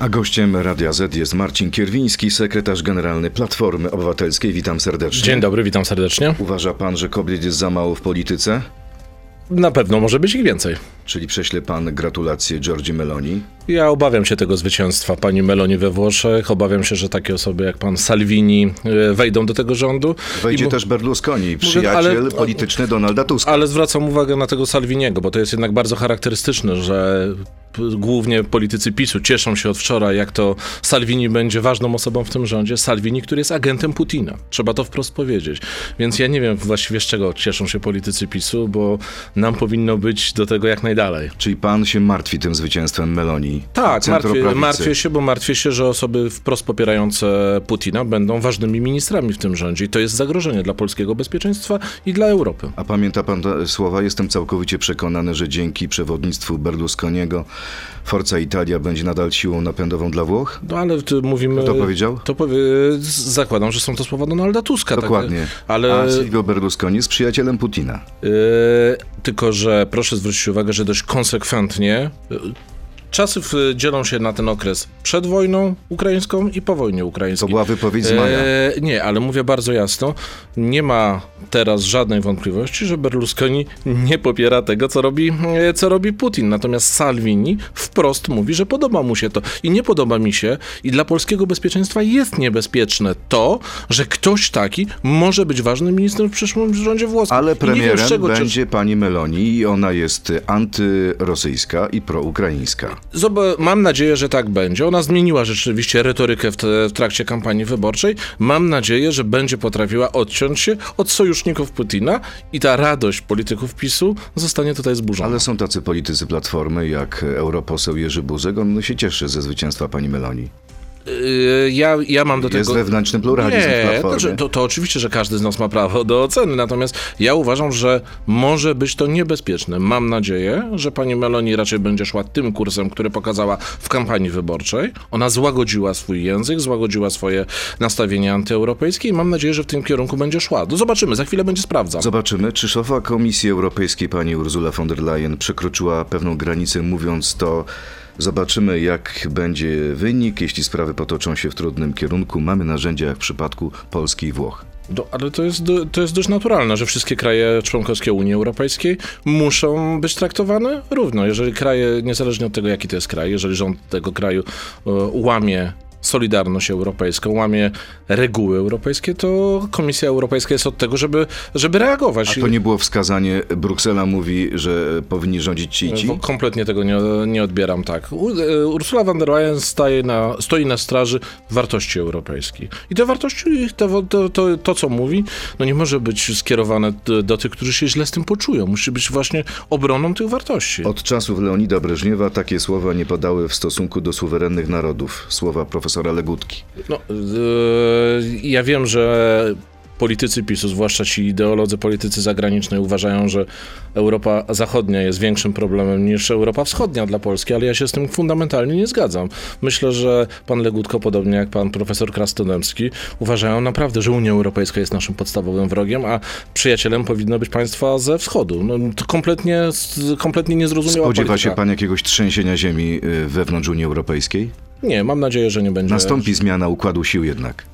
A gościem Radia Z jest Marcin Kierwiński, sekretarz generalny Platformy Obywatelskiej. Witam serdecznie. Dzień dobry, witam serdecznie. Uważa pan, że kobiet jest za mało w polityce? Na pewno może być ich więcej. Czyli prześle pan gratulacje Giorgi Meloni? Ja obawiam się tego zwycięstwa pani Meloni we Włoszech. Obawiam się, że takie osoby jak pan Salvini e, wejdą do tego rządu. Wejdzie też Berlusconi, przyjaciel ale- polityczny Donalda Tuska. Ale zwracam uwagę na tego Salviniego, bo to jest jednak bardzo charakterystyczne, że głównie politycy PiSu cieszą się od wczoraj, jak to Salvini będzie ważną osobą w tym rządzie. Salvini, który jest agentem Putina. Trzeba to wprost powiedzieć. Więc ja nie wiem właściwie z czego cieszą się politycy PiSu, bo nam powinno być do tego jak najdalej. Czyli pan się martwi tym zwycięstwem Meloni? Tak, martwię, martwię się, bo martwię się, że osoby wprost popierające Putina będą ważnymi ministrami w tym rządzie i to jest zagrożenie dla polskiego bezpieczeństwa i dla Europy. A pamięta pan te słowa? Jestem całkowicie przekonany, że dzięki przewodnictwu Berlusconiego Forza Italia będzie nadal siłą napędową dla Włoch? No ale ty mówimy... Kto powiedział? To powie... Zakładam, że są to słowa Donalda Tuska. tak? Dokładnie. Ale... A Silvio Berlusconi jest przyjacielem Putina. Yy, tylko, że proszę zwrócić uwagę, że dość konsekwentnie czasy dzielą się na ten okres przed wojną ukraińską i po wojnie To ukraińskiej. była wypowiedź z maja. E, nie, ale mówię bardzo jasno, nie ma teraz żadnej wątpliwości, że Berlusconi nie popiera tego, co robi, e, co robi Putin. Natomiast Salvini wprost mówi, że podoba mu się to. I nie podoba mi się, i dla polskiego bezpieczeństwa jest niebezpieczne to, że ktoś taki może być ważnym ministrem w przyszłym rządzie włoskim. Ale premierem czego będzie pani Meloni i ona jest antyrosyjska i proukraińska. Zob- Mam nadzieję, że tak będzie. Ona zmieniła rzeczywiście retorykę w, w trakcie kampanii wyborczej. Mam nadzieję, że będzie potrafiła odciąć się od sojuszników Putina i ta radość polityków PiSu zostanie tutaj zburzona. Ale są tacy politycy Platformy jak europoseł Jerzy Buzek. On się cieszy ze zwycięstwa pani Meloni. Yy, ja, ja mam do Jest tego... wewnętrzny pluralizm Nie, to, to, to oczywiście, że każdy z nas ma prawo do oceny, natomiast ja uważam, że może być to niebezpieczne. Mam nadzieję, że pani Meloni raczej będzie szła tym kursem, który pokazała w kampanii wyborczej. Ona złagodziła swój język, złagodziła swoje nastawienie antyeuropejskie i mam nadzieję, że w tym kierunku będzie szła. No zobaczymy, za chwilę będzie sprawdzał. Zobaczymy, czy szefa Komisji Europejskiej pani Ursula von der Leyen przekroczyła pewną granicę, mówiąc to. Zobaczymy, jak będzie wynik, jeśli sprawy potoczą się w trudnym kierunku. Mamy narzędzia jak w przypadku Polski i Włoch. Do, ale to jest, to jest dość naturalne, że wszystkie kraje członkowskie Unii Europejskiej muszą być traktowane równo. Jeżeli kraje, niezależnie od tego, jaki to jest kraj, jeżeli rząd tego kraju e, łamie solidarność europejską, łamie reguły europejskie, to Komisja Europejska jest od tego, żeby, żeby reagować. A to nie było wskazanie, Bruksela mówi, że powinni rządzić ci i ci? Bo Kompletnie tego nie, nie odbieram tak. E, Ursula von der Leyen staje na, stoi na straży wartości europejskich. I te wartości, to, to, to, to co mówi, no nie może być skierowane do, do tych, którzy się źle z tym poczują. Musi być właśnie obroną tych wartości. Od czasów Leonida Breżniewa takie słowa nie padały w stosunku do suwerennych narodów. Słowa profesora Legutki. No, e, ja wiem, że politycy PiSu, zwłaszcza ci ideolodzy politycy zagraniczni, uważają, że Europa Zachodnia jest większym problemem niż Europa Wschodnia dla Polski, ale ja się z tym fundamentalnie nie zgadzam. Myślę, że pan Legutko, podobnie jak pan profesor Krasnodębski, uważają naprawdę, że Unia Europejska jest naszym podstawowym wrogiem, a przyjacielem powinno być państwa ze wschodu. No, to kompletnie, kompletnie niezrozumiała Spodziewa polityka. się pan jakiegoś trzęsienia ziemi y, wewnątrz Unii Europejskiej? Nie, mam nadzieję, że nie będzie. Nastąpi zmiana układu sił jednak.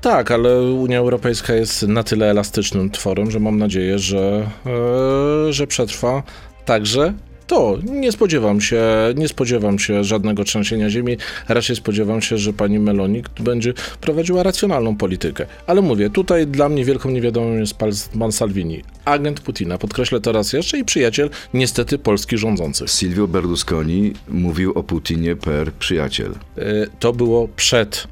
Tak, ale Unia Europejska jest na tyle elastycznym tworem, że mam nadzieję, że, e, że przetrwa także to. Nie spodziewam się, nie spodziewam się żadnego trzęsienia ziemi. Raczej spodziewam się, że pani Meloni będzie prowadziła racjonalną politykę. Ale mówię, tutaj dla mnie wielką niewiadomą jest pan- Salvini. Agent Putina, podkreślę to raz jeszcze, i przyjaciel niestety Polski rządzących. Silvio Berlusconi mówił o Putinie per przyjaciel. E, To było przed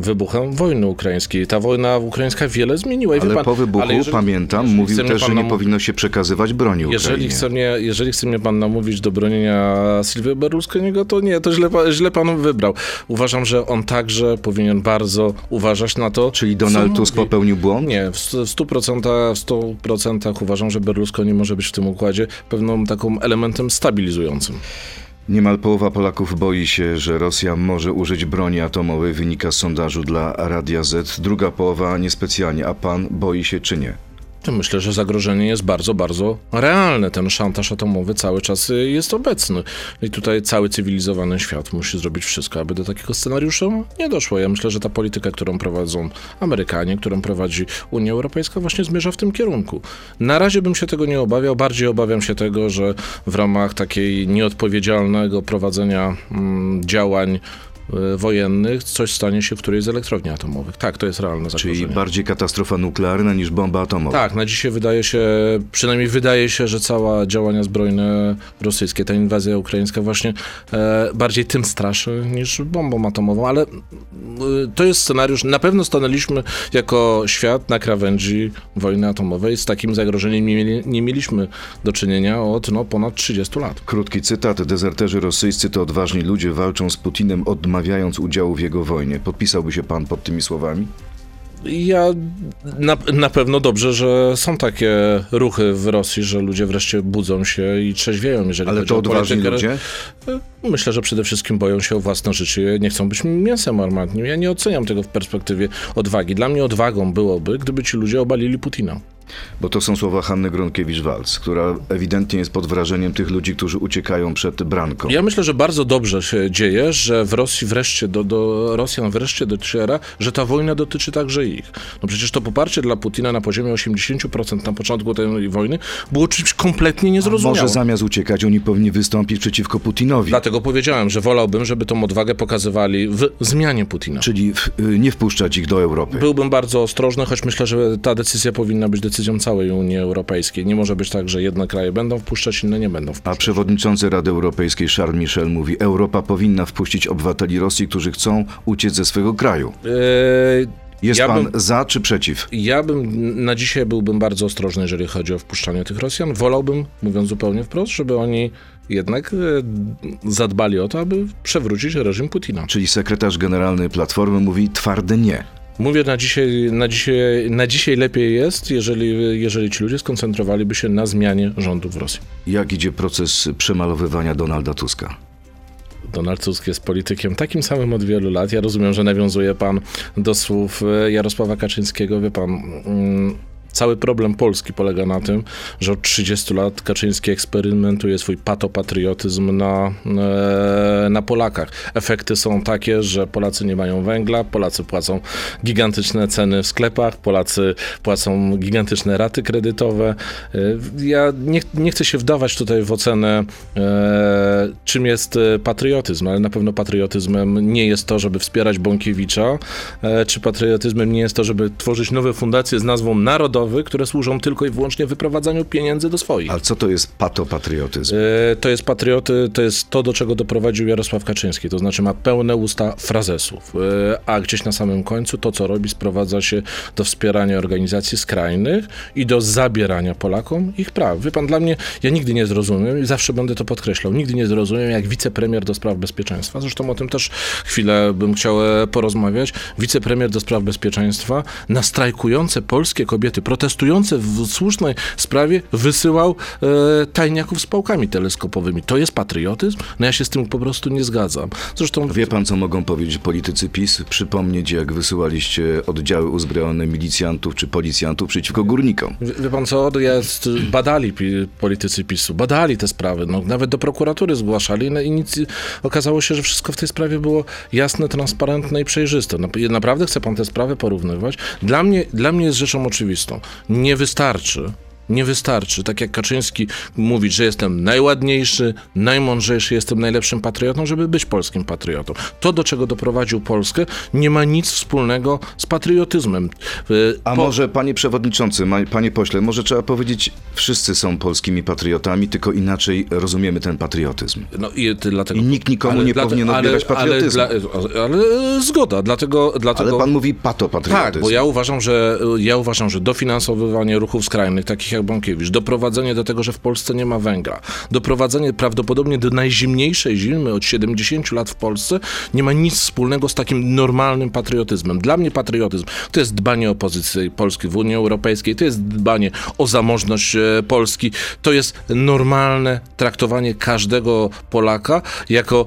wybuchem wojny ukraińskiej. Ta wojna ukraińska wiele zmieniła. I Ale pan, po wybuchu, ale jeżeli- pamiętam, jeżeli mówił też, że nie nam- powinno się przekazywać broni Jeżeli Ukrainie. chce, mnie, jeżeli chce mnie pan namówić do bronienia Silvio Berlusconiego, to nie, to źle, źle pan wybrał. Uważam, że on także powinien bardzo uważać na to, Czyli Donald Tusk popełnił błąd? Nie, w 100%, w 100% uważam, że Berlusconi może być w tym układzie pewną taką elementem stabilizującym. Niemal połowa Polaków boi się, że Rosja może użyć broni atomowej, wynika z sondażu dla Radia Z. Druga połowa niespecjalnie, a pan boi się czy nie? To myślę, że zagrożenie jest bardzo, bardzo realne. Ten szantaż atomowy cały czas y, jest obecny. I tutaj cały cywilizowany świat musi zrobić wszystko, aby do takiego scenariusza nie doszło. Ja myślę, że ta polityka, którą prowadzą Amerykanie, którą prowadzi Unia Europejska, właśnie zmierza w tym kierunku. Na razie bym się tego nie obawiał. Bardziej obawiam się tego, że w ramach takiej nieodpowiedzialnego prowadzenia mm, działań wojennych coś stanie się w którejś z elektrowni atomowych. Tak, to jest realne zagrożenie. Czyli bardziej katastrofa nuklearna niż bomba atomowa. Tak, na dzisiaj wydaje się, przynajmniej wydaje się, że cała działania zbrojne rosyjskie, ta inwazja ukraińska właśnie e, bardziej tym straszy niż bombą atomową, ale e, to jest scenariusz, na pewno stanęliśmy jako świat na krawędzi wojny atomowej, z takim zagrożeniem nie, mieli, nie mieliśmy do czynienia od no, ponad 30 lat. Krótki cytat. Dezerterzy rosyjscy to odważni ludzie, walczą z Putinem, odmawiając udziału w jego wojnie. Podpisałby się pan pod tymi słowami? Ja na, na pewno dobrze, że są takie ruchy w Rosji, że ludzie wreszcie budzą się i trzeźwieją, jeżeli Ale chodzi to odważni politykę. ludzie? Myślę, że przede wszystkim boją się o własne życie, nie chcą być mięsem armatnim. Ja nie oceniam tego w perspektywie odwagi. Dla mnie odwagą byłoby, gdyby ci ludzie obalili Putina. Bo to są słowa Hanny Gronkiewicz-Walc, która ewidentnie jest pod wrażeniem tych ludzi, którzy uciekają przed branką. Ja myślę, że bardzo dobrze się dzieje, że w Rosji wreszcie, do, do Rosjan wreszcie dociera, że ta wojna dotyczy także ich. No przecież to poparcie dla Putina na poziomie 80% na początku tej wojny było czymś kompletnie niezrozumiałym. Może zamiast uciekać, oni powinni wystąpić przeciwko Putinowi. Dlatego powiedziałem, że wolałbym, żeby tą odwagę pokazywali w zmianie Putina. Czyli w, y, nie wpuszczać ich do Europy. Byłbym bardzo ostrożny, choć myślę, że ta decyzja powinna być decyzją całej Unii Europejskiej. Nie może być tak, że jedne kraje będą wpuszczać, inne nie będą A wpuszczać. przewodniczący Rady Europejskiej Charles Michel mówi, Europa powinna wpuścić obywateli Rosji, którzy chcą uciec ze swojego kraju. Eee, Jest Ja pan bym- za czy przeciw? Ja bym na dzisiaj byłbym bardzo ostrożny, jeżeli chodzi o wpuszczanie tych Rosjan. Wolałbym, mówiąc zupełnie wprost, żeby oni jednak e, zadbali o to, aby przewrócić reżim Putina. Czyli sekretarz generalny Platformy mówi twarde nie. Mówię na dzisiaj, na dzisiaj, na dzisiaj lepiej jest, jeżeli, jeżeli ci ludzie skoncentrowaliby się na zmianie rządu w Rosji. Jak idzie proces przemalowywania Donalda Tuska? Donald Tusk jest politykiem takim samym od wielu lat. Ja rozumiem, że nawiązuje pan do słów e, Jarosława Kaczyńskiego. Wie pan, mm, cały problem Polski polega na tym, że od 30 lat Kaczyński eksperymentuje swój patopatriotyzm na, e, na Polakach. Efekty są takie, że Polacy nie mają węgla, Polacy płacą gigantyczne ceny w sklepach, Polacy płacą gigantyczne raty kredytowe. E, Ja nie, nie chcę się wdawać tutaj w ocenę, e, czym jest patriotyzm, ale na pewno patriotyzmem nie jest to, żeby wspierać Bąkiewicza, czy patriotyzmem nie jest to, żeby tworzyć nowe fundacje z nazwą Narodowy, które służą tylko i wyłącznie wyprowadzaniu pieniędzy do swoich. Ale co to jest patopatriotyzm? E, To jest patrioty, to jest to, do czego doprowadził Jarosław Kaczyński, to znaczy ma pełne usta frazesów, E, a gdzieś na samym końcu to, co robi, sprowadza się do wspierania organizacji skrajnych i do zabierania Polakom ich praw. Wie pan, dla mnie, ja nigdy nie zrozumiem i zawsze będę to podkreślał, nigdy nie zrozumiem, jak wicepremier do spraw bezpieczeństwa, zresztą o tym też chwilę bym chciał e, porozmawiać, wicepremier do spraw bezpieczeństwa na strajkujące polskie kobiety, protestujące w słusznej sprawie, wysyłał e, tajniaków z pałkami teleskopowymi. To jest patriotyzm? No ja się z tym po prostu nie zgadzam. Zresztą Wie pan, co mogą powiedzieć politycy PiS? Przypomnieć, jak wysyłaliście oddziały uzbrojone milicjantów czy policjantów przeciwko górnikom. Wie, wie pan co, jest, badali politycy PiSu, badali te sprawy, no, nawet do prokuratury zgłaszali no, i nic, okazało się, że wszystko w tej sprawie było jasne, transparentne i przejrzyste. Nap- Naprawdę chce pan te sprawy porównywać? Dla mnie, dla mnie jest rzeczą oczywistą. Nie wystarczy, nie wystarczy, tak jak Kaczyński mówić, że jestem najładniejszy, najmądrzejszy, jestem najlepszym patriotą, żeby być polskim patriotą. To, do czego doprowadził Polskę, nie ma nic wspólnego z patriotyzmem. Y, A po- może, panie przewodniczący, panie pośle, może trzeba powiedzieć, wszyscy są polskimi patriotami, tylko inaczej rozumiemy ten patriotyzm. No i dlatego. I nikt nikomu nie powinien odbierać patriotyzmu. Ale, dla, ale e, zgoda, dlatego. dlatego Ale pan mówi patopatriotyzm. tak, bo ja uważam, że ja uważam, że dofinansowywanie ruchów skrajnych, takich jak jak Bąkiewicz, doprowadzenie do tego, że w Polsce nie ma węgla, doprowadzenie prawdopodobnie do najzimniejszej zimy od 70 lat w Polsce, nie ma nic wspólnego z takim normalnym patriotyzmem. Dla mnie patriotyzm to jest dbanie o pozycję Polski w Unii Europejskiej, to jest dbanie o zamożność e, Polski, to jest normalne traktowanie każdego Polaka jako,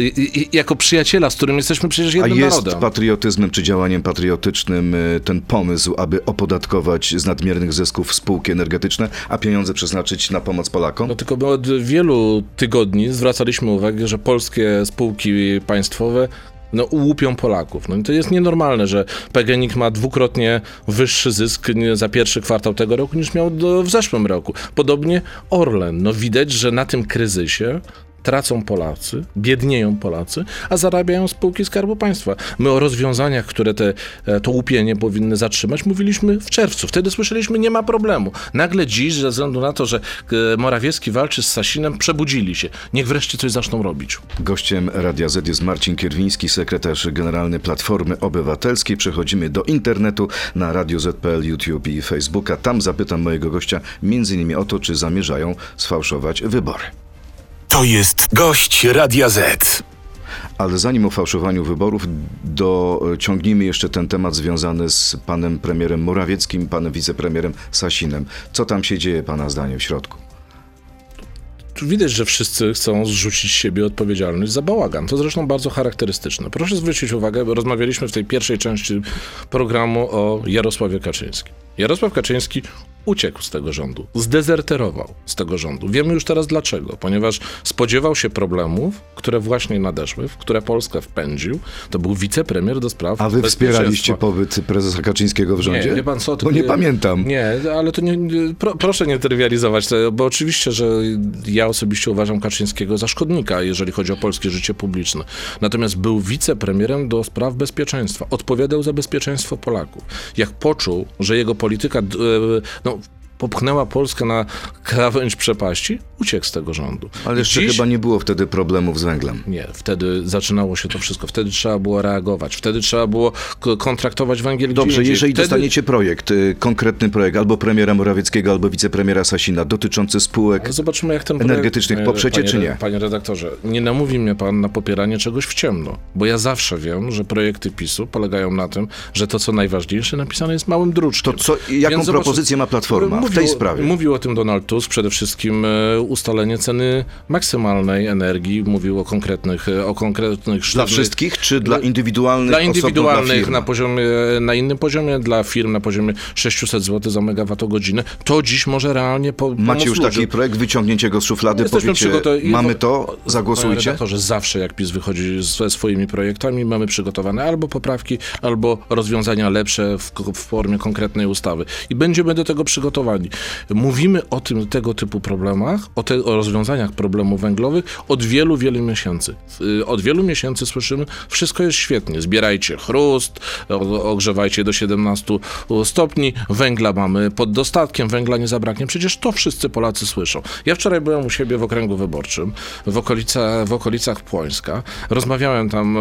i- jako przyjaciela, z którym jesteśmy przecież A jednym jest narodem. patriotyzmem czy działaniem patriotycznym y, ten pomysł, aby opodatkować z nadmiernych zysków spółki energetyczne, a pieniądze przeznaczyć na pomoc Polakom? No tylko my od wielu tygodni zwracaliśmy uwagę, że polskie spółki państwowe no, łupią Polaków. No, i to jest nienormalne, że PGNiG ma dwukrotnie wyższy zysk za pierwszy kwartał tego roku niż miał do, w zeszłym roku. Podobnie Orlen. No, widać, że na tym kryzysie tracą Polacy, biednieją Polacy, a zarabiają spółki Skarbu Państwa. My o rozwiązaniach, które te, e, to łupienie powinny zatrzymać, mówiliśmy w czerwcu. Wtedy słyszeliśmy, nie ma problemu. Nagle dziś, ze względu na to, że e, Morawiecki walczy z Sasinem, przebudzili się. Niech wreszcie coś zaczną robić. Gościem Radia Z jest Marcin Kierwiński, sekretarz generalny Platformy Obywatelskiej. Przechodzimy do internetu na Radio Z.pl, YouTube i Facebooka. Tam zapytam mojego gościa m.in. o to, czy zamierzają sfałszować wybory. To jest gość Radia Z. Ale zanim o fałszowaniu wyborów, dociągnijmy jeszcze ten temat związany z panem premierem Morawieckim, panem wicepremierem Sasinem. Co tam się dzieje, pana zdaniem, w środku? Tu widać, że wszyscy chcą zrzucić z siebie odpowiedzialność za bałagan. To zresztą bardzo charakterystyczne. Proszę zwrócić uwagę, bo rozmawialiśmy w tej pierwszej części programu o Jarosławie Kaczyńskim. Jarosław Kaczyński uciekł z tego rządu, zdezerterował z tego rządu. Wiemy już teraz dlaczego, ponieważ spodziewał się problemów, które właśnie nadeszły, w które Polskę wpędził. To był wicepremier do spraw A wy wspieraliście pobyt prezesa Kaczyńskiego w rządzie? Nie, wie pan co? to Bo nie pamiętam. Nie, ale to nie, nie- pro, proszę nie trywializować, tego, bo oczywiście, że ja osobiście uważam Kaczyńskiego za szkodnika, jeżeli chodzi o polskie życie publiczne. Natomiast był wicepremierem do spraw bezpieczeństwa. Odpowiadał za bezpieczeństwo Polaków. Jak poczuł, że jego polityka e, no, popchnęła Polskę na krawędź przepaści, uciekł z tego rządu. Ale jeszcze Dziś- chyba nie było wtedy problemów z węglem. nie, wtedy zaczynało się to wszystko. Wtedy trzeba było reagować. Wtedy trzeba było kontraktować węgiel Dobrze, jeżeli wtedy... dostaniecie projekt, y, konkretny projekt albo premiera Morawieckiego, albo wicepremiera Sasina dotyczący spółek Ale Zobaczymy, jak ten projekt- energetycznych panie- poprzecie, panie, czy nie? Panie redaktorze, nie namówi mnie pan na popieranie czegoś w ciemno, bo ja zawsze wiem, że projekty PiSu polegają na tym, że to, co najważniejsze, napisane jest małym druczkiem. To co, jaką Więc propozycję ma Platforma w tej sprawie? Mówił o tym Donald Tusk, przede wszystkim e, ustalenie ceny maksymalnej energii, mówił o konkretnych, e, o konkretnych Dla sztywnych- wszystkich, czy dla indywidualnych dla indywidualnych na poziomie, na innym poziomie, dla firm na poziomie 600 zł za megawattogodzinę, to dziś może realnie po, Macie już ludziom. taki projekt, wyciągnięcie go z szuflady, Jesteśmy powiecie, mamy to, zagłosujcie? redaktorze, zawsze jak PiS wychodzi ze swoimi projektami, mamy przygotowane albo poprawki, albo rozwiązania lepsze w, w formie konkretnej ustawy. I będziemy do tego przygotowani. Mówimy o tym, tego typu problemach, o, te, o rozwiązaniach problemów węglowych od wielu, wielu miesięcy. Y, Od wielu miesięcy słyszymy, wszystko jest świetnie, zbierajcie chrust, ogrzewajcie do 17 stopni, węgla mamy pod dostatkiem, węgla nie zabraknie. Przecież to wszyscy Polacy słyszą. Ja wczoraj byłem u siebie w okręgu wyborczym, w, okolica, w okolicach Płońska. Rozmawiałem tam e,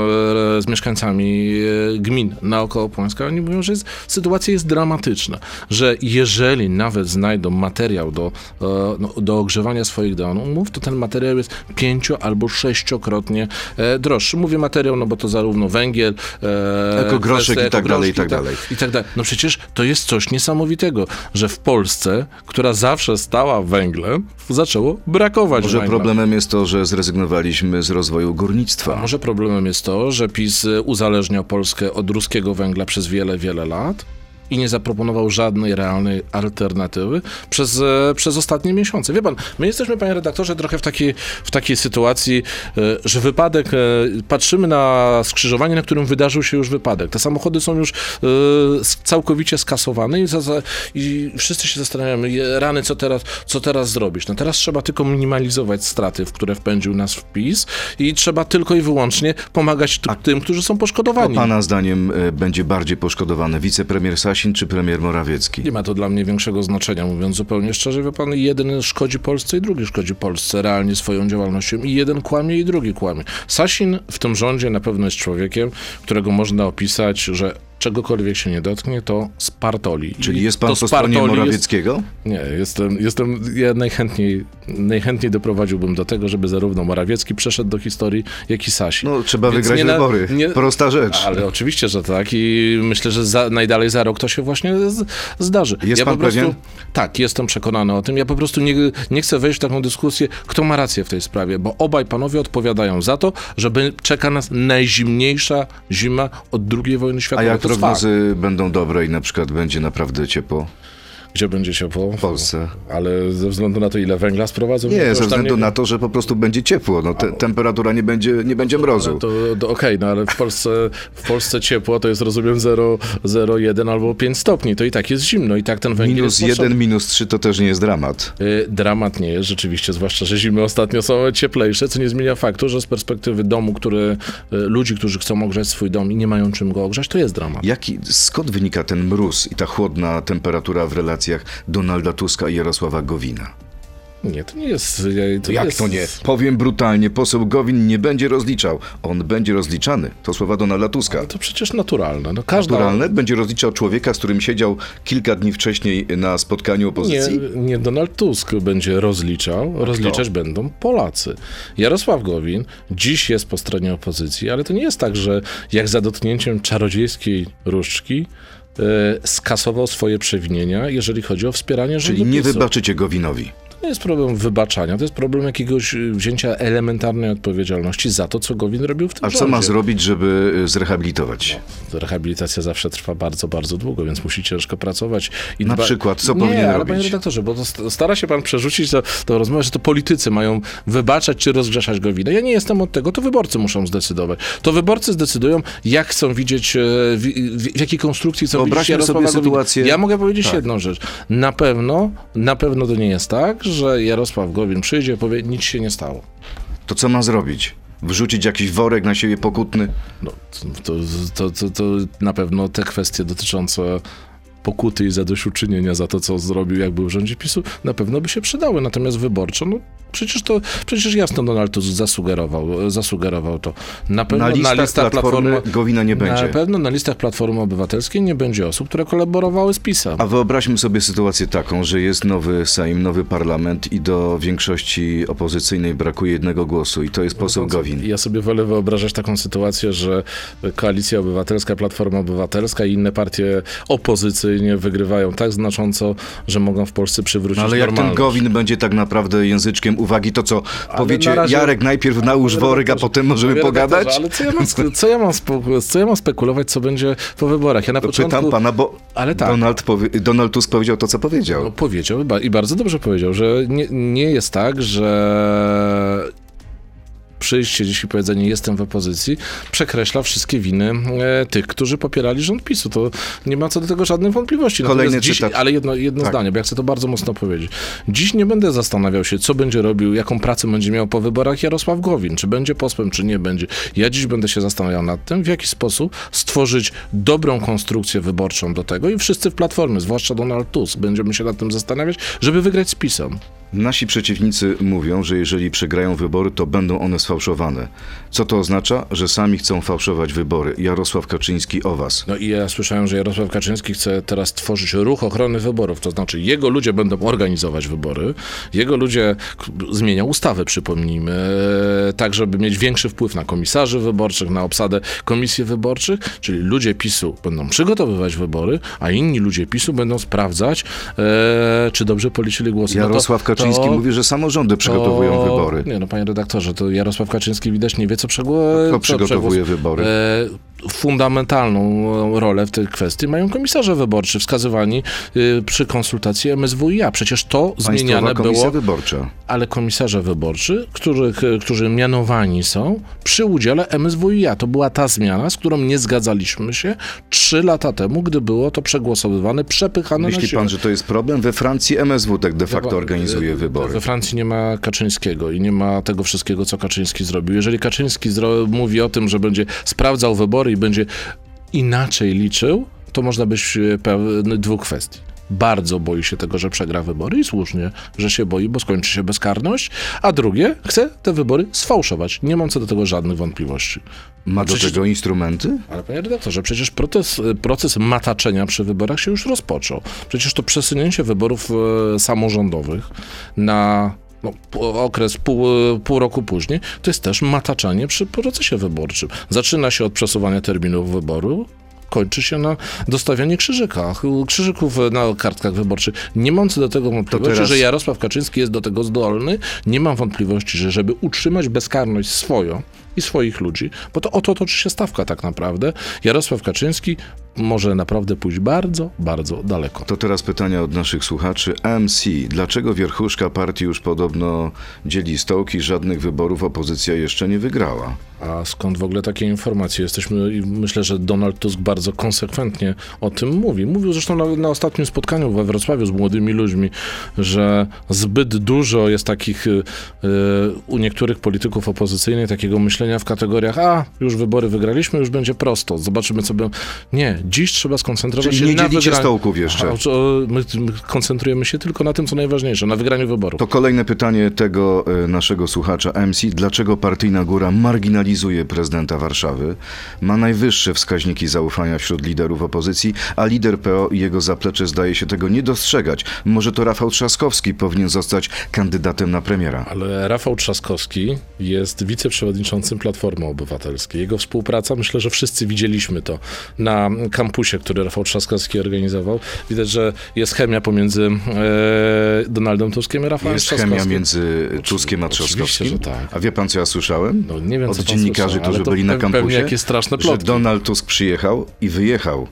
z mieszkańcami e, gmin naokoło Płońska. Oni mówią, że jest, sytuacja jest dramatyczna, że jeżeli nawet znajdą materiał do, e, no, do ogrzewania swoich domów, to ten materiał jest pięcio albo sześciokrotnie e, droższy. Mówię materiał, no bo to zarówno węgiel, e, Ekogroszek kwestie i tak dalej, i tak dalej. i tak dalej. No przecież to jest coś niesamowitego, że w Polsce, która zawsze stała węglem, zaczęło brakować Może węgla. problemem jest to, że zrezygnowaliśmy z rozwoju A górnictwa. może problemem jest to, że PiS uzależniał Polskę od ruskiego węgla przez wiele, wiele lat i nie zaproponował żadnej realnej alternatywy przez, e, przez ostatnie miesiące. Wie pan, my jesteśmy, panie redaktorze, trochę w takiej, w takiej sytuacji, e, że wypadek, e, patrzymy na skrzyżowanie, na którym wydarzył się już wypadek. Te samochody są już całkowicie skasowane i, za, i wszyscy się zastanawiamy, rany, co teraz, co teraz zrobić? No teraz trzeba tylko minimalizować straty, w które wpędził nas w PiS i trzeba tylko i wyłącznie pomagać tym, którzy są To poszkodowani. pana zdaniem będzie bardziej poszkodowany wicepremier Sasin czy premier Morawiecki? Nie ma to dla mnie większego znaczenia, mówiąc zupełnie szczerze. Wie pan, jeden szkodzi Polsce i drugi szkodzi Polsce realnie swoją działalnością. I jeden kłamie i drugi kłamie. Sasin w tym rządzie na pewno jest człowiekiem, którego można opisać, że czegokolwiek się nie dotknie, to spartoli. Czyli jest pan to po stronie Morawieckiego? Nie, jestem, jestem ja najchętniej, najchętniej doprowadziłbym do tego, żeby zarówno Morawiecki przeszedł do historii, jak i Sasi. No, trzeba Więc wygrać nie wybory. nie- Prosta rzecz. Ale oczywiście, że tak i myślę, że za, najdalej za rok to się właśnie z, zdarzy. Jest ja pan po prostu, pewien? Tak, jestem przekonany o tym. Ja po prostu nie, nie chcę wejść w taką dyskusję, kto ma rację w tej sprawie, bo obaj panowie odpowiadają za to, że czeka nas najzimniejsza zima od II wojny A światowej. jak To prognozy będą dobre i na przykład będzie naprawdę ciepło. Gdzie będzie ciepło? w Polsce? Ale ze względu na to, ile węgla sprowadzą? no Nie, ze względu nie- na to, że po prostu będzie ciepło. No, te, temperatura nie będzie, nie będzie mrozu. To, to okej, no ale w Polsce, w Polsce ciepło to jest rozumiem 0, 0,1 albo 5 stopni. To i tak jest zimno i tak ten węgiel Minus jest jeden, minus trzy to też nie jest dramat. Y, Dramat nie jest rzeczywiście, zwłaszcza, że zimy ostatnio są cieplejsze, co nie zmienia faktu, że z perspektywy domu, który, y, ludzi, którzy chcą ogrzać swój dom i nie mają czym go ogrzać, to jest dramat. Jaki, skąd wynika ten mróz i ta chłodna temperatura w relacjach Donalda Tuska i Jarosława Gowina? Nie, to nie jest... To Jak jest, to nie? Powiem brutalnie, poseł Gowin nie będzie rozliczał. On będzie rozliczany. To słowa Donalda Tuska. To przecież naturalne. No, każda, Naturalne? Będzie rozliczał człowieka, z którym siedział kilka dni wcześniej na spotkaniu Nie, opozycji? nie Donald Tusk będzie rozliczał, rozliczać będą Polacy. Jarosław Gowin dziś jest po stronie opozycji, ale to nie jest tak, że jak za dotknięciem czarodziejskiej różdżki skasował swoje przewinienia, jeżeli chodzi o wspieranie Czyli rządu nie PiSu. wybaczycie Gowinowi. To nie jest problem wybaczania, to jest problem jakiegoś y, wzięcia elementarnej odpowiedzialności za to, co Gowin robił w tym A co rządzie. ma zrobić, żeby y, zrehabilitować? Rehabilitacja zawsze trwa bardzo, bardzo długo, więc musi ciężko pracować. I Na przykład, co nie, powinien ale robić? panie redaktorze, bo stara się pan przerzucić to, to rozmowę, że to politycy mają wybaczać czy rozgrzeszać Gowina. Ja nie jestem od tego, to wyborcy muszą zdecydować. To wyborcy zdecydują, jak chcą widzieć, e, w, w, w jakiej konstrukcji chcą widzieć Jarosława sobie sytuację- Ja mogę powiedzieć Tak. jedną rzecz. Na pewno, na pewno to nie jest tak, że Jarosław Gowin przyjdzie powie, nic się nie stało. To co ma zrobić? Wrzucić jakiś worek na siebie pokutny? No, to, to, to, to na pewno te kwestie dotyczące pokuty i zadośćuczynienia za to, co zrobił, jak był w rządzie PiSu, na pewno by się przydały. Natomiast wyborczo, no przecież to, przecież jasno Donald Tusk zasugerował, zasugerował to. Na pewno Na na, listach listach Platformy Platformy... Gowina nie Na będzie. pewno na listach Platformy Obywatelskiej nie będzie osób, które kolaborowały z PiSem. A wyobraźmy sobie sytuację taką, że jest nowy Sejm, nowy parlament i do większości opozycyjnej brakuje jednego głosu i to jest poseł Gowin. Ja sobie wolę wyobrażać taką sytuację, że Koalicja Obywatelska, Platforma Obywatelska i inne partie opozycyjnie wygrywają tak znacząco, że mogą w Polsce przywrócić No ale jak ten normalność. Gowin będzie tak naprawdę języczkiem uwagi, to co? Powiecie, razie- Jarek, najpierw nałóż worek, a potem możemy pogadać? Ale co ja, mam, co, ja mam co ja mam spekulować, co będzie po wyborach? Ja na To początku Pytam pana, bo Ale tak. Donald, powie, Donald Tusk powiedział to, co powiedział. no, powiedział i bardzo dobrze powiedział, że nie, nie jest tak, że przyjście dziś i powiedzenie jestem w opozycji przekreśla wszystkie winy e, tych, którzy popierali rząd PiSu. To nie ma co do tego żadnych wątpliwości. Kolejny Natomiast dziś, cytat. Ale jedno, jedno Tak. zdanie, bo ja chcę to bardzo mocno powiedzieć. Dziś nie będę zastanawiał się, co będzie robił, jaką pracę będzie miał po wyborach Jarosław Gowin, czy będzie posłem, czy nie będzie. Ja dziś będę się zastanawiał nad tym, w jaki sposób stworzyć dobrą konstrukcję wyborczą do tego i wszyscy w Platformie, zwłaszcza Donald Tusk, będziemy się nad tym zastanawiać, żeby wygrać z PiSem. Nasi przeciwnicy mówią, że jeżeli przegrają wybory, to będą one sfałszowane. Co to oznacza? Że sami chcą fałszować wybory. Jarosław Kaczyński o was. No i ja słyszałem, że Jarosław Kaczyński chce teraz tworzyć ruch ochrony wyborów, to znaczy jego ludzie będą organizować wybory, jego ludzie zmienią ustawę, przypomnijmy, e, tak żeby mieć większy wpływ na komisarzy wyborczych, na obsadę komisji wyborczych, czyli ludzie PiSu będą przygotowywać wybory, a inni ludzie PiSu będą sprawdzać, e, czy dobrze policzyli głosy. No to- Jarosław Kaczyński to- mówi, że samorządy przygotowują to- wybory. Nie no, panie redaktorze, to Jarosław Kaczyński widać nie wie, co, przegło- Kto co przygotowuje wybory? E, fundamentalną rolę w tej kwestii mają komisarze wyborczy wskazywani y, przy konsultacji MSWiA. Przecież to Państwowa zmieniane Komisja było, Wyborcza. ale komisarze wyborczy, których, y, którzy mianowani są przy udziale MSWiA. To była ta zmiana, z którą nie zgadzaliśmy się trzy lata temu, gdy było to przegłosowywane, przepychane Myśli pan, że to jest problem? We Francji MSW tak de facto organizuje e, wybory. We Francji nie ma Kaczyńskiego i nie ma tego wszystkiego, co Kaczyński zrobił. Jeżeli Kaczyński zro- mówi o tym, że będzie sprawdzał wybory i będzie inaczej liczył, to można być e, pewny dwóch kwestii. bardzo boi się tego, że przegra wybory i słusznie, że się boi, bo skończy się bezkarność, a drugie chce te wybory sfałszować. Nie mam co do tego żadnych wątpliwości. Ma do Przecież- tego instrumenty? Ale panie redaktorze, przecież proces, proces mataczenia przy wyborach się już rozpoczął. Przecież to przesunięcie wyborów e, samorządowych na no, okres pół, pół roku później, to jest też mataczenie przy procesie wyborczym. Zaczyna się od przesuwania terminów wyboru, kończy się na dostawianie krzyżykach, krzyżyków na kartkach wyborczych. Nie mam co do tego wątpliwości, teraz- że Jarosław Kaczyński jest do tego zdolny. Nie mam wątpliwości, że żeby utrzymać bezkarność swoją i swoich ludzi, bo to o to toczy się stawka tak naprawdę, Jarosław Kaczyński może naprawdę pójść bardzo, bardzo daleko. To teraz pytania od naszych słuchaczy. MC, dlaczego wierchuszka partii już podobno dzieli stołki, żadnych wyborów opozycja jeszcze nie wygrała? A skąd w ogóle takie informacje? Jesteśmy, i myślę, że Donald Tusk bardzo konsekwentnie o tym mówi. Mówił zresztą na, na ostatnim spotkaniu we Wrocławiu z młodymi ludźmi, że zbyt dużo jest takich y, y, u niektórych polityków opozycyjnych takiego myślenia w kategoriach, a już wybory wygraliśmy, już będzie prosto, zobaczymy co będzie. Nie, dziś trzeba skoncentrować Czyli się nie na dzielicie wygraniu. stołków jeszcze? A, o, my, my koncentrujemy się tylko na tym, co najważniejsze, na wygraniu wyborów. To kolejne pytanie tego e, naszego słuchacza MC. Dlaczego partyjna góra marginalizuje prezydenta Warszawy? Ma najwyższe wskaźniki zaufania wśród liderów opozycji, a lider PO i jego zaplecze zdaje się tego nie dostrzegać. Może to Rafał Trzaskowski powinien zostać kandydatem na premiera. Ale Rafał Trzaskowski jest wiceprzewodniczącym Platformy Obywatelskiej. Jego współpraca, myślę, że wszyscy widzieliśmy to na kampusie, który Rafał Trzaskowski organizował. Widać, że jest chemia pomiędzy e, Donaldem Tuskiem i Rafałem Jest Trzaskowskim. chemia między Tuskiem a Trzaskowskim? że tak. A wie pan, co ja słyszałem? No, nie wiem, Od dziennikarzy, słyszał, ale którzy byli na kampusie, straszne że plotki. Donald Tusk przyjechał i wyjechał.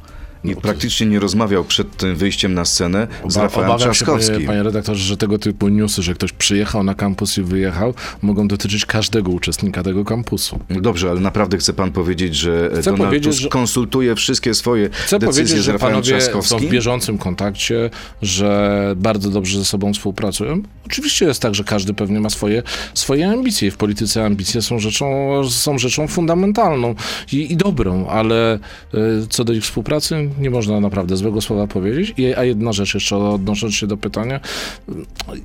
Praktycznie nie rozmawiał przed tym wyjściem na scenę z Oba- Rafałem Obawiam się, Trzaskowskim. panie, panie redaktorze, że tego typu newsy, że ktoś przyjechał na kampus i wyjechał, mogą dotyczyć każdego uczestnika tego kampusu. Dobrze, ale naprawdę chce pan powiedzieć, że Chcę Donald powiedzieć, Tusk że- konsultuje wszystkie swoje Chcę decyzje powiedzieć, z że Rafałem panowie są w Trzaskowskim? bieżącym kontakcie, że bardzo dobrze ze sobą współpracują. Oczywiście jest tak, że każdy pewnie ma swoje, swoje ambicje. W polityce ambicje są rzeczą, są rzeczą fundamentalną i, i dobrą, ale e, co do ich współpracy nie można naprawdę złego słowa powiedzieć. I, a jedna rzecz jeszcze odnosząc się do pytania.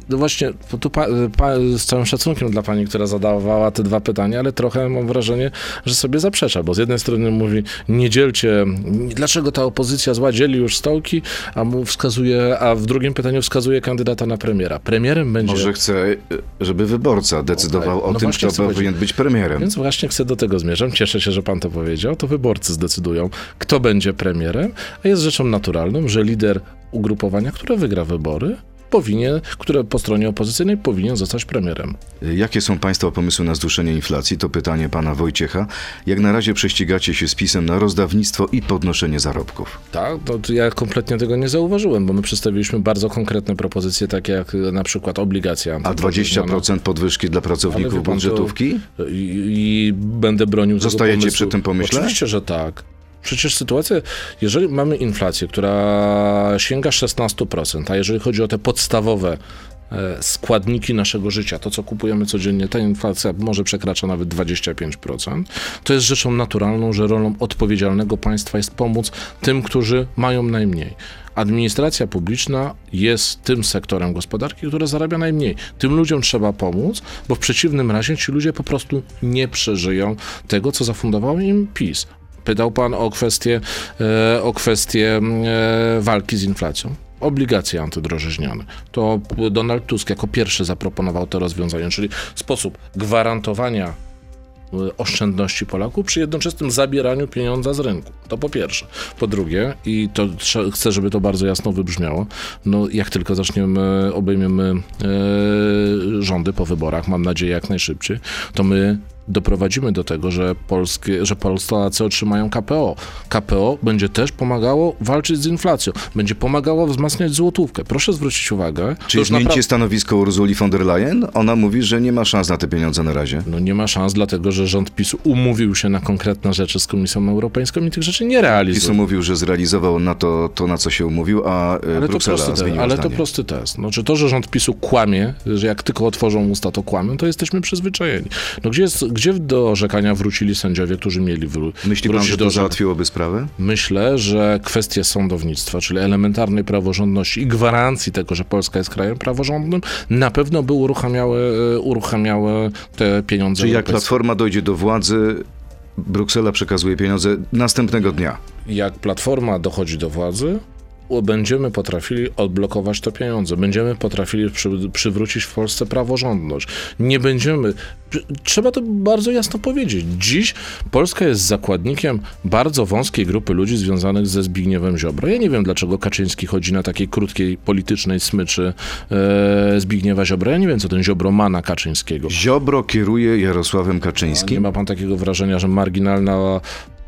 No właśnie, tu pa, pa, z całym szacunkiem dla pani, która zadawała te dwa pytania, ale trochę mam wrażenie, że sobie zaprzecza, bo z jednej strony mówi, nie dzielcie, dlaczego ta opozycja zła dzieli już stołki, a mu wskazuje, a w drugim pytaniu wskazuje kandydata na premiera. Premierem będzie... Może chce, żeby wyborca decydował Okej. o No tym, właśnie kto powinien być premierem. Więc właśnie chcę do tego zmierzam. Cieszę się, że pan to powiedział. To wyborcy zdecydują, kto będzie premierem, a jest rzeczą naturalną, że lider ugrupowania, które wygra wybory, powinien, które po stronie opozycyjnej powinien zostać premierem. Jakie są Państwa pomysły na zduszenie inflacji? To pytanie pana Wojciecha. Jak na razie prześcigacie się z pisem na rozdawnictwo i podnoszenie zarobków. Tak, to ja kompletnie tego nie zauważyłem, bo my przedstawiliśmy bardzo konkretne propozycje, takie jak y, na przykład obligacja. A 20% podwyżki dla pracowników to- budżetówki? I, I będę bronił tego Zostajecie przy tym pomyśle? Oczywiście, że tak. Przecież sytuacja, jeżeli mamy inflację, która sięga 16%, a jeżeli chodzi o te podstawowe e, składniki naszego życia, to co kupujemy codziennie, ta inflacja może przekracza nawet 25%, to jest rzeczą naturalną, że rolą odpowiedzialnego państwa jest pomóc tym, którzy mają najmniej. Administracja publiczna jest tym sektorem gospodarki, który zarabia najmniej. Tym ludziom trzeba pomóc, bo w przeciwnym razie ci ludzie po prostu nie przeżyją tego, co zafundował im PiS. Pytał pan o kwestię, e, o kwestię e, walki z inflacją. Obligacje antydrożeźniane. To Donald Tusk jako pierwszy zaproponował to rozwiązanie, czyli sposób gwarantowania e, oszczędności Polaków przy jednoczesnym zabieraniu pieniądza z rynku. To po pierwsze. Po drugie, i to chcę, żeby to bardzo jasno wybrzmiało, no jak tylko zaczniemy, obejmiemy e, rządy po wyborach, mam nadzieję jak najszybciej, to my doprowadzimy do tego, że, polskie, że Polacy otrzymają KPO. KPO będzie też pomagało walczyć z inflacją, będzie pomagało wzmacniać złotówkę. Proszę zwrócić uwagę, to Czy zmienicie stanowisko Urzuli von der Leyen? Ona mówi, że nie ma szans na te pieniądze na razie. No nie ma szans, dlatego że rząd PiSu umówił się na konkretne rzeczy z Komisją Europejską i tych rzeczy nie realizuje. PiSu mówił, że zrealizował na to, to na co się umówił, a e, Ale to, Bruksela prosty test, zmieniła ale to zdanie. prosty test. Znaczy to, że rząd PiSu kłamie, że jak tylko otworzą usta, to kłamią, to jesteśmy przyzwyczajeni. No gdzie jest, gdzie do orzekania wrócili sędziowie, którzy mieli wró- Myśli pan, wrócić że do to orzekania? załatwiłoby sprawę? Myślę, że kwestie sądownictwa, czyli elementarnej praworządności i gwarancji tego, że Polska jest krajem praworządnym, na pewno by uruchamiały, e, uruchamiały te pieniądze Czyli jak. Platforma dojdzie do władzy, Bruksela przekazuje pieniądze następnego dnia. jak Platforma dochodzi do władzy, będziemy potrafili odblokować te pieniądze. Będziemy potrafili przy, przywrócić w Polsce praworządność. Nie będziemy. Trzeba to bardzo jasno powiedzieć. Dziś Polska jest zakładnikiem bardzo wąskiej grupy ludzi związanych ze Zbigniewem Ziobro. Ja nie wiem, dlaczego Kaczyński chodzi na takiej krótkiej politycznej smyczy e, Zbigniewa Ziobro. Ja nie wiem, co ten Ziobro ma na Kaczyńskiego. Ziobro kieruje Jarosławem Nie Kaczyńskim. ma pan takiego wrażenia, że marginalna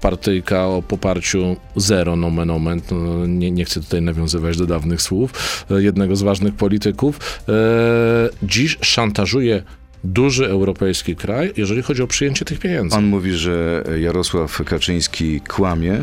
partyjka o poparciu zero nomen omen, no, nie, nie chcę tutaj nawiązywać do dawnych słów, e, jednego z ważnych polityków, e, dziś szantażuje duży europejski kraj, jeżeli chodzi o przyjęcie tych pieniędzy. Pan mówi, że Jarosław Kaczyński kłamie,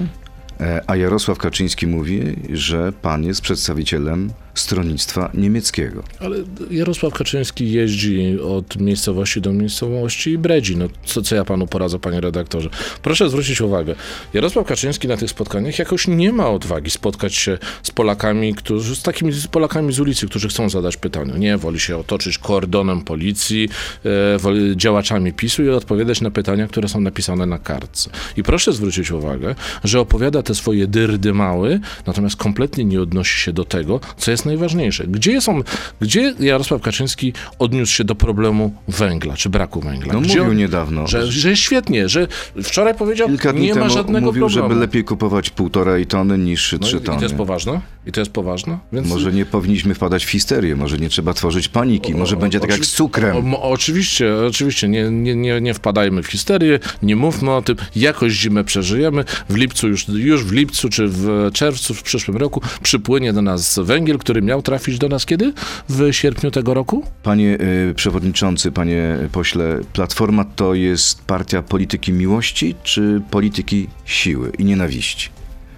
e, a Jarosław Kaczyński mówi, że pan jest przedstawicielem stronnictwa niemieckiego. Ale Jarosław Kaczyński jeździ od miejscowości do miejscowości i bredzi. No, co, co ja panu poradzę, panie redaktorze? Proszę zwrócić uwagę. Jarosław Kaczyński na tych spotkaniach jakoś nie ma odwagi spotkać się z Polakami, którzy, z takimi Polakami z ulicy, którzy chcą zadać pytania. Nie, woli się otoczyć kordonem policji, e, działaczami PiSu i odpowiadać na pytania, które są napisane na kartce. I proszę zwrócić uwagę, że opowiada te swoje dyrdy mały, natomiast kompletnie nie odnosi się do tego, co jest najważniejsze. Gdzie są, gdzie Jarosław Kaczyński odniósł się do problemu węgla, czy braku węgla? No Gdzie mówił on- niedawno. Że, że świetnie, że wczoraj powiedział, Kilka dni nie ma żadnego mówił, problemu. żeby lepiej kupować półtorej tony niż no, trzy i, to tony. jest poważne? I to jest poważne? Więc Może nie powinniśmy wpadać w histerię, może nie trzeba tworzyć paniki, może O- będzie tak jak z cukrem. O, oczywiście, oczywiście, nie, nie, nie, nie wpadajmy w histerię, nie mówmy o tym, jakoś zimę przeżyjemy. W lipcu, już, już w lipcu czy w czerwcu w przyszłym roku przypłynie do nas węgiel, który miał trafić do nas kiedy? W sierpniu tego roku? Panie y, przewodniczący, panie pośle, Platforma to jest partia polityki miłości czy polityki siły i nienawiści?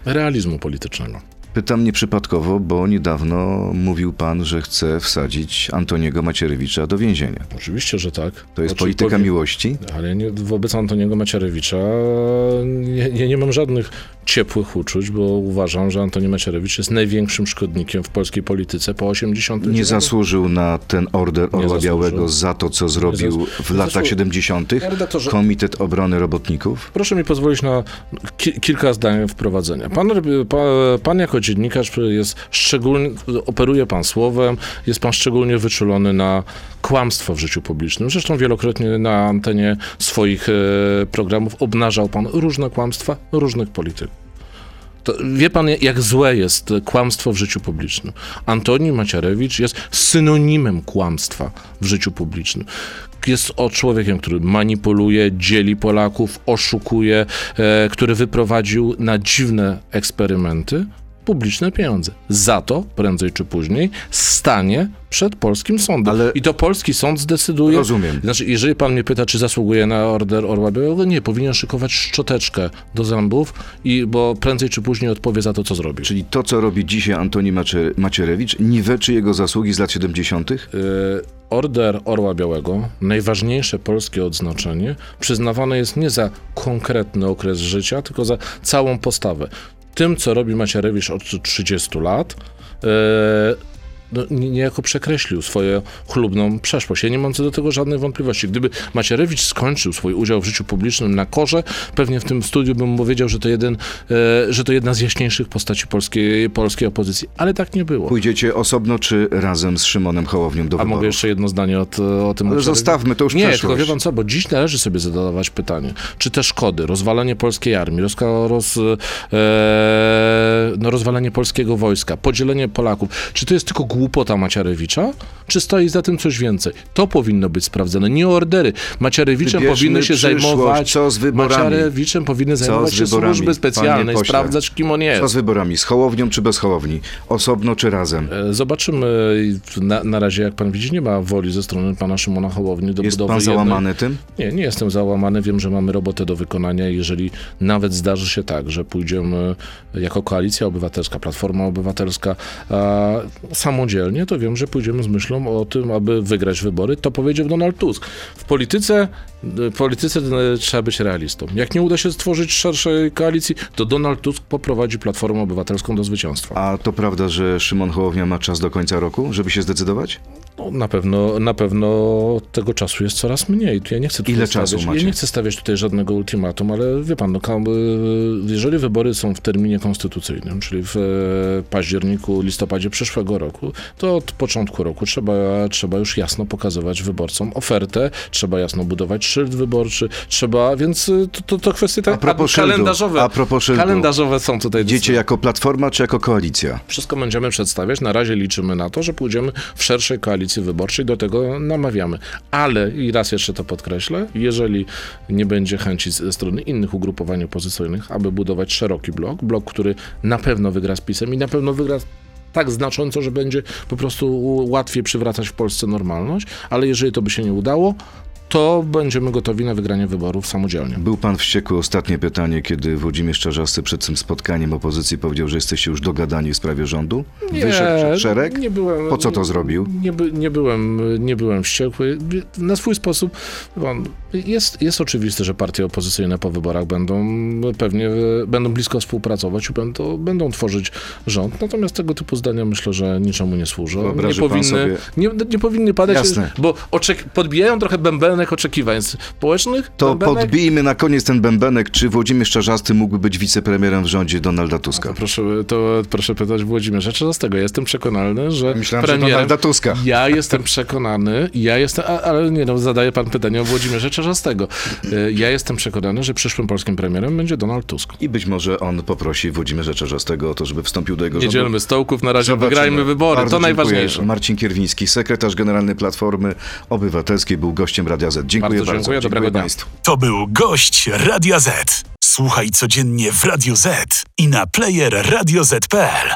Realizmu politycznego. Pytam nieprzypadkowo, bo niedawno mówił pan, że chce wsadzić Antoniego Macierewicza do więzienia. Oczywiście, że tak. To jest Oczy- polityka powie- miłości? Ale nie, wobec Antoniego Macierewicza nie, nie, nie mam żadnych ciepłych uczuć, bo uważam, że Antoni Macierewicz jest największym szkodnikiem w polskiej polityce po 80. Nie zasłużył na ten order Orła. Białego za to, co zrobił w latach zasłu- 70. Panie redaktorze- Komitet Obrony Robotników. Proszę mi pozwolić na ki- kilka zdań wprowadzenia. Pan, pa, pan jako dziennikarz jest szczególnie, operuje pan słowem, jest pan szczególnie wyczulony na kłamstwo w życiu publicznym. Zresztą wielokrotnie na antenie swoich e, programów obnażał pan różne kłamstwa różnych polityków. To wie pan, jak złe jest kłamstwo w życiu publicznym. Antoni Macierewicz jest synonimem kłamstwa w życiu publicznym. Jest o człowiekiem, który manipuluje, dzieli Polaków, oszukuje, e, który wyprowadził na dziwne eksperymenty publiczne pieniądze. Za to, prędzej czy później, stanie przed polskim sądem. Ale- I to polski sąd zdecyduje. Rozumiem. Znaczy, jeżeli pan mnie pyta, czy zasługuje na order Orła Białego, nie, powinien szykować szczoteczkę do zębów, i, bo prędzej czy później odpowie za to, co zrobił. Czyli to, co robi dzisiaj Antoni Macie- Macierewicz, niweczy jego zasługi z lat 70. Y, Order Orła Białego, najważniejsze polskie odznaczenie, przyznawane jest nie za konkretny okres życia, tylko za całą postawę. Tym, co robi Macierewicz od 30 lat, nie- niejako przekreślił swoją chlubną przeszłość. Ja nie mam co do tego żadnych wątpliwości. Gdyby Macierewicz skończył swój udział w życiu publicznym na korze, pewnie w tym studiu bym powiedział, że to, jeden, e, że to jedna z jaśniejszych postaci polskiej, polskiej opozycji. Ale tak nie było. Pójdziecie osobno czy razem z Szymonem Hołownią do A mogę wyborów? jeszcze jedno zdanie od, o tym Ale zostawmy to już Nie, przeszłość. tylko wie pan co, bo dziś należy sobie zadawać pytanie, czy te szkody, rozwalenie polskiej armii, roz, roz, e, no, rozwalenie polskiego wojska, podzielenie Polaków, czy to jest tylko głupota Macierewicza, czy stoi za tym coś więcej? To powinno być sprawdzone, nie ordery. Macierewiczem Wybierzmy powinny się zajmować... Co z wyborami? Macierewiczem powinny zajmować się służby specjalne i sprawdzać, kim on jest. Co z wyborami? Z Hołownią czy bez Hołowni? Osobno czy razem? E, Zobaczymy. Na, na razie, jak pan widzi, nie ma woli ze strony pana Szymona Hołowni do Jest budowy pan jednej- załamany tym? Nie, nie jestem załamany. Wiem, że mamy robotę do wykonania. Jeżeli nawet zdarzy się tak, że pójdziemy jako koalicja obywatelska, platforma obywatelska, a, samodzielnie samodzielnie, to wiem, że pójdziemy z myślą o tym, aby wygrać wybory. To powiedział Donald Tusk. W polityce, w polityce e, trzeba być realistą. Jak nie uda się stworzyć szerszej koalicji, to Donald Tusk poprowadzi Platformę Obywatelską do zwycięstwa. A to prawda, że Szymon Hołownia ma czas do końca roku, żeby się zdecydować? No, na, pewno, na pewno tego czasu jest coraz mniej. Ja nie chcę Ile stawiać, czasu Ja macie? nie chcę stawiać tutaj żadnego ultimatum, ale wie pan, no, jeżeli wybory są w terminie konstytucyjnym, czyli w e, październiku, listopadzie przyszłego roku, to od początku roku trzeba, trzeba już jasno pokazywać wyborcom ofertę, trzeba jasno budować szyld wyborczy, trzeba, więc y, to, to, to kwestie tak, A propos szyldu, kalendarzowe. a propos szyldu. kalendarzowe są tutaj Idziecie jako platforma czy jako koalicja? wszystko będziemy przedstawiać. Na razie liczymy na to, że pójdziemy w szerszej koalicji wyborczej, do tego namawiamy. Ale, i raz jeszcze to podkreślę, jeżeli nie będzie chęci ze strony innych ugrupowań opozycyjnych, aby budować szeroki blok, blok, który na pewno wygra z PiSem i na pewno wygra tak znacząco, że będzie po prostu łatwiej przywracać w Polsce normalność, ale jeżeli to by się nie udało, to będziemy gotowi na wygranie wyborów samodzielnie. Był pan wściekły. Ostatnie pytanie, kiedy Włodzimierz Czarzasty przed tym spotkaniem opozycji powiedział, że jesteście już dogadani w sprawie rządu? Wyszedł przed szereg? Nie byłem, Po co to zrobił? Nie, nie, byłem, nie byłem wściekły. Na swój sposób jest, jest oczywiste, że partie opozycyjne po wyborach będą pewnie będą blisko współpracować i będą, będą tworzyć rząd. Natomiast tego typu zdania myślę, że niczemu nie służą. Nie Wyobraży powinny, sobie- nie, nie powinny padać, Jasne. bo oczek- podbijają trochę oczekiwań społecznych. To bębenek, podbijmy na koniec ten bębenek, czy Włodzimierz Czarzasty mógłby być wicepremierem w rządzie Donalda Tuska? Proszę, to proszę pytać Włodzimierza Czarzastego. Ja jestem przekonany, że Myślałem, że premierem... Donalda Tuska. Ja jestem przekonany, ja jestem, a, ale nie no, zadaje pan pytanie o Włodzimierza Czarzastego. E, Ja jestem przekonany, że przyszłym polskim premierem będzie Donald Tusk. I być może on poprosi Włodzimierza Czarzastego o to, żeby wstąpił do jego Nie rządu. dzielmy stołków, na razie Zobaczymy. wygrajmy wybory, Bardzo to dziękuję. najważniejsze. Marcin Kierwiński, sekretarz generalny Platformy Obywatelskiej, był gościem Radia Z. Dziękuję Bardzo bardzo. dziękuję, dobrego dnia. Państwu. To był gość Radia Z. Słuchaj codziennie w Radio Z i na player radioz.pl.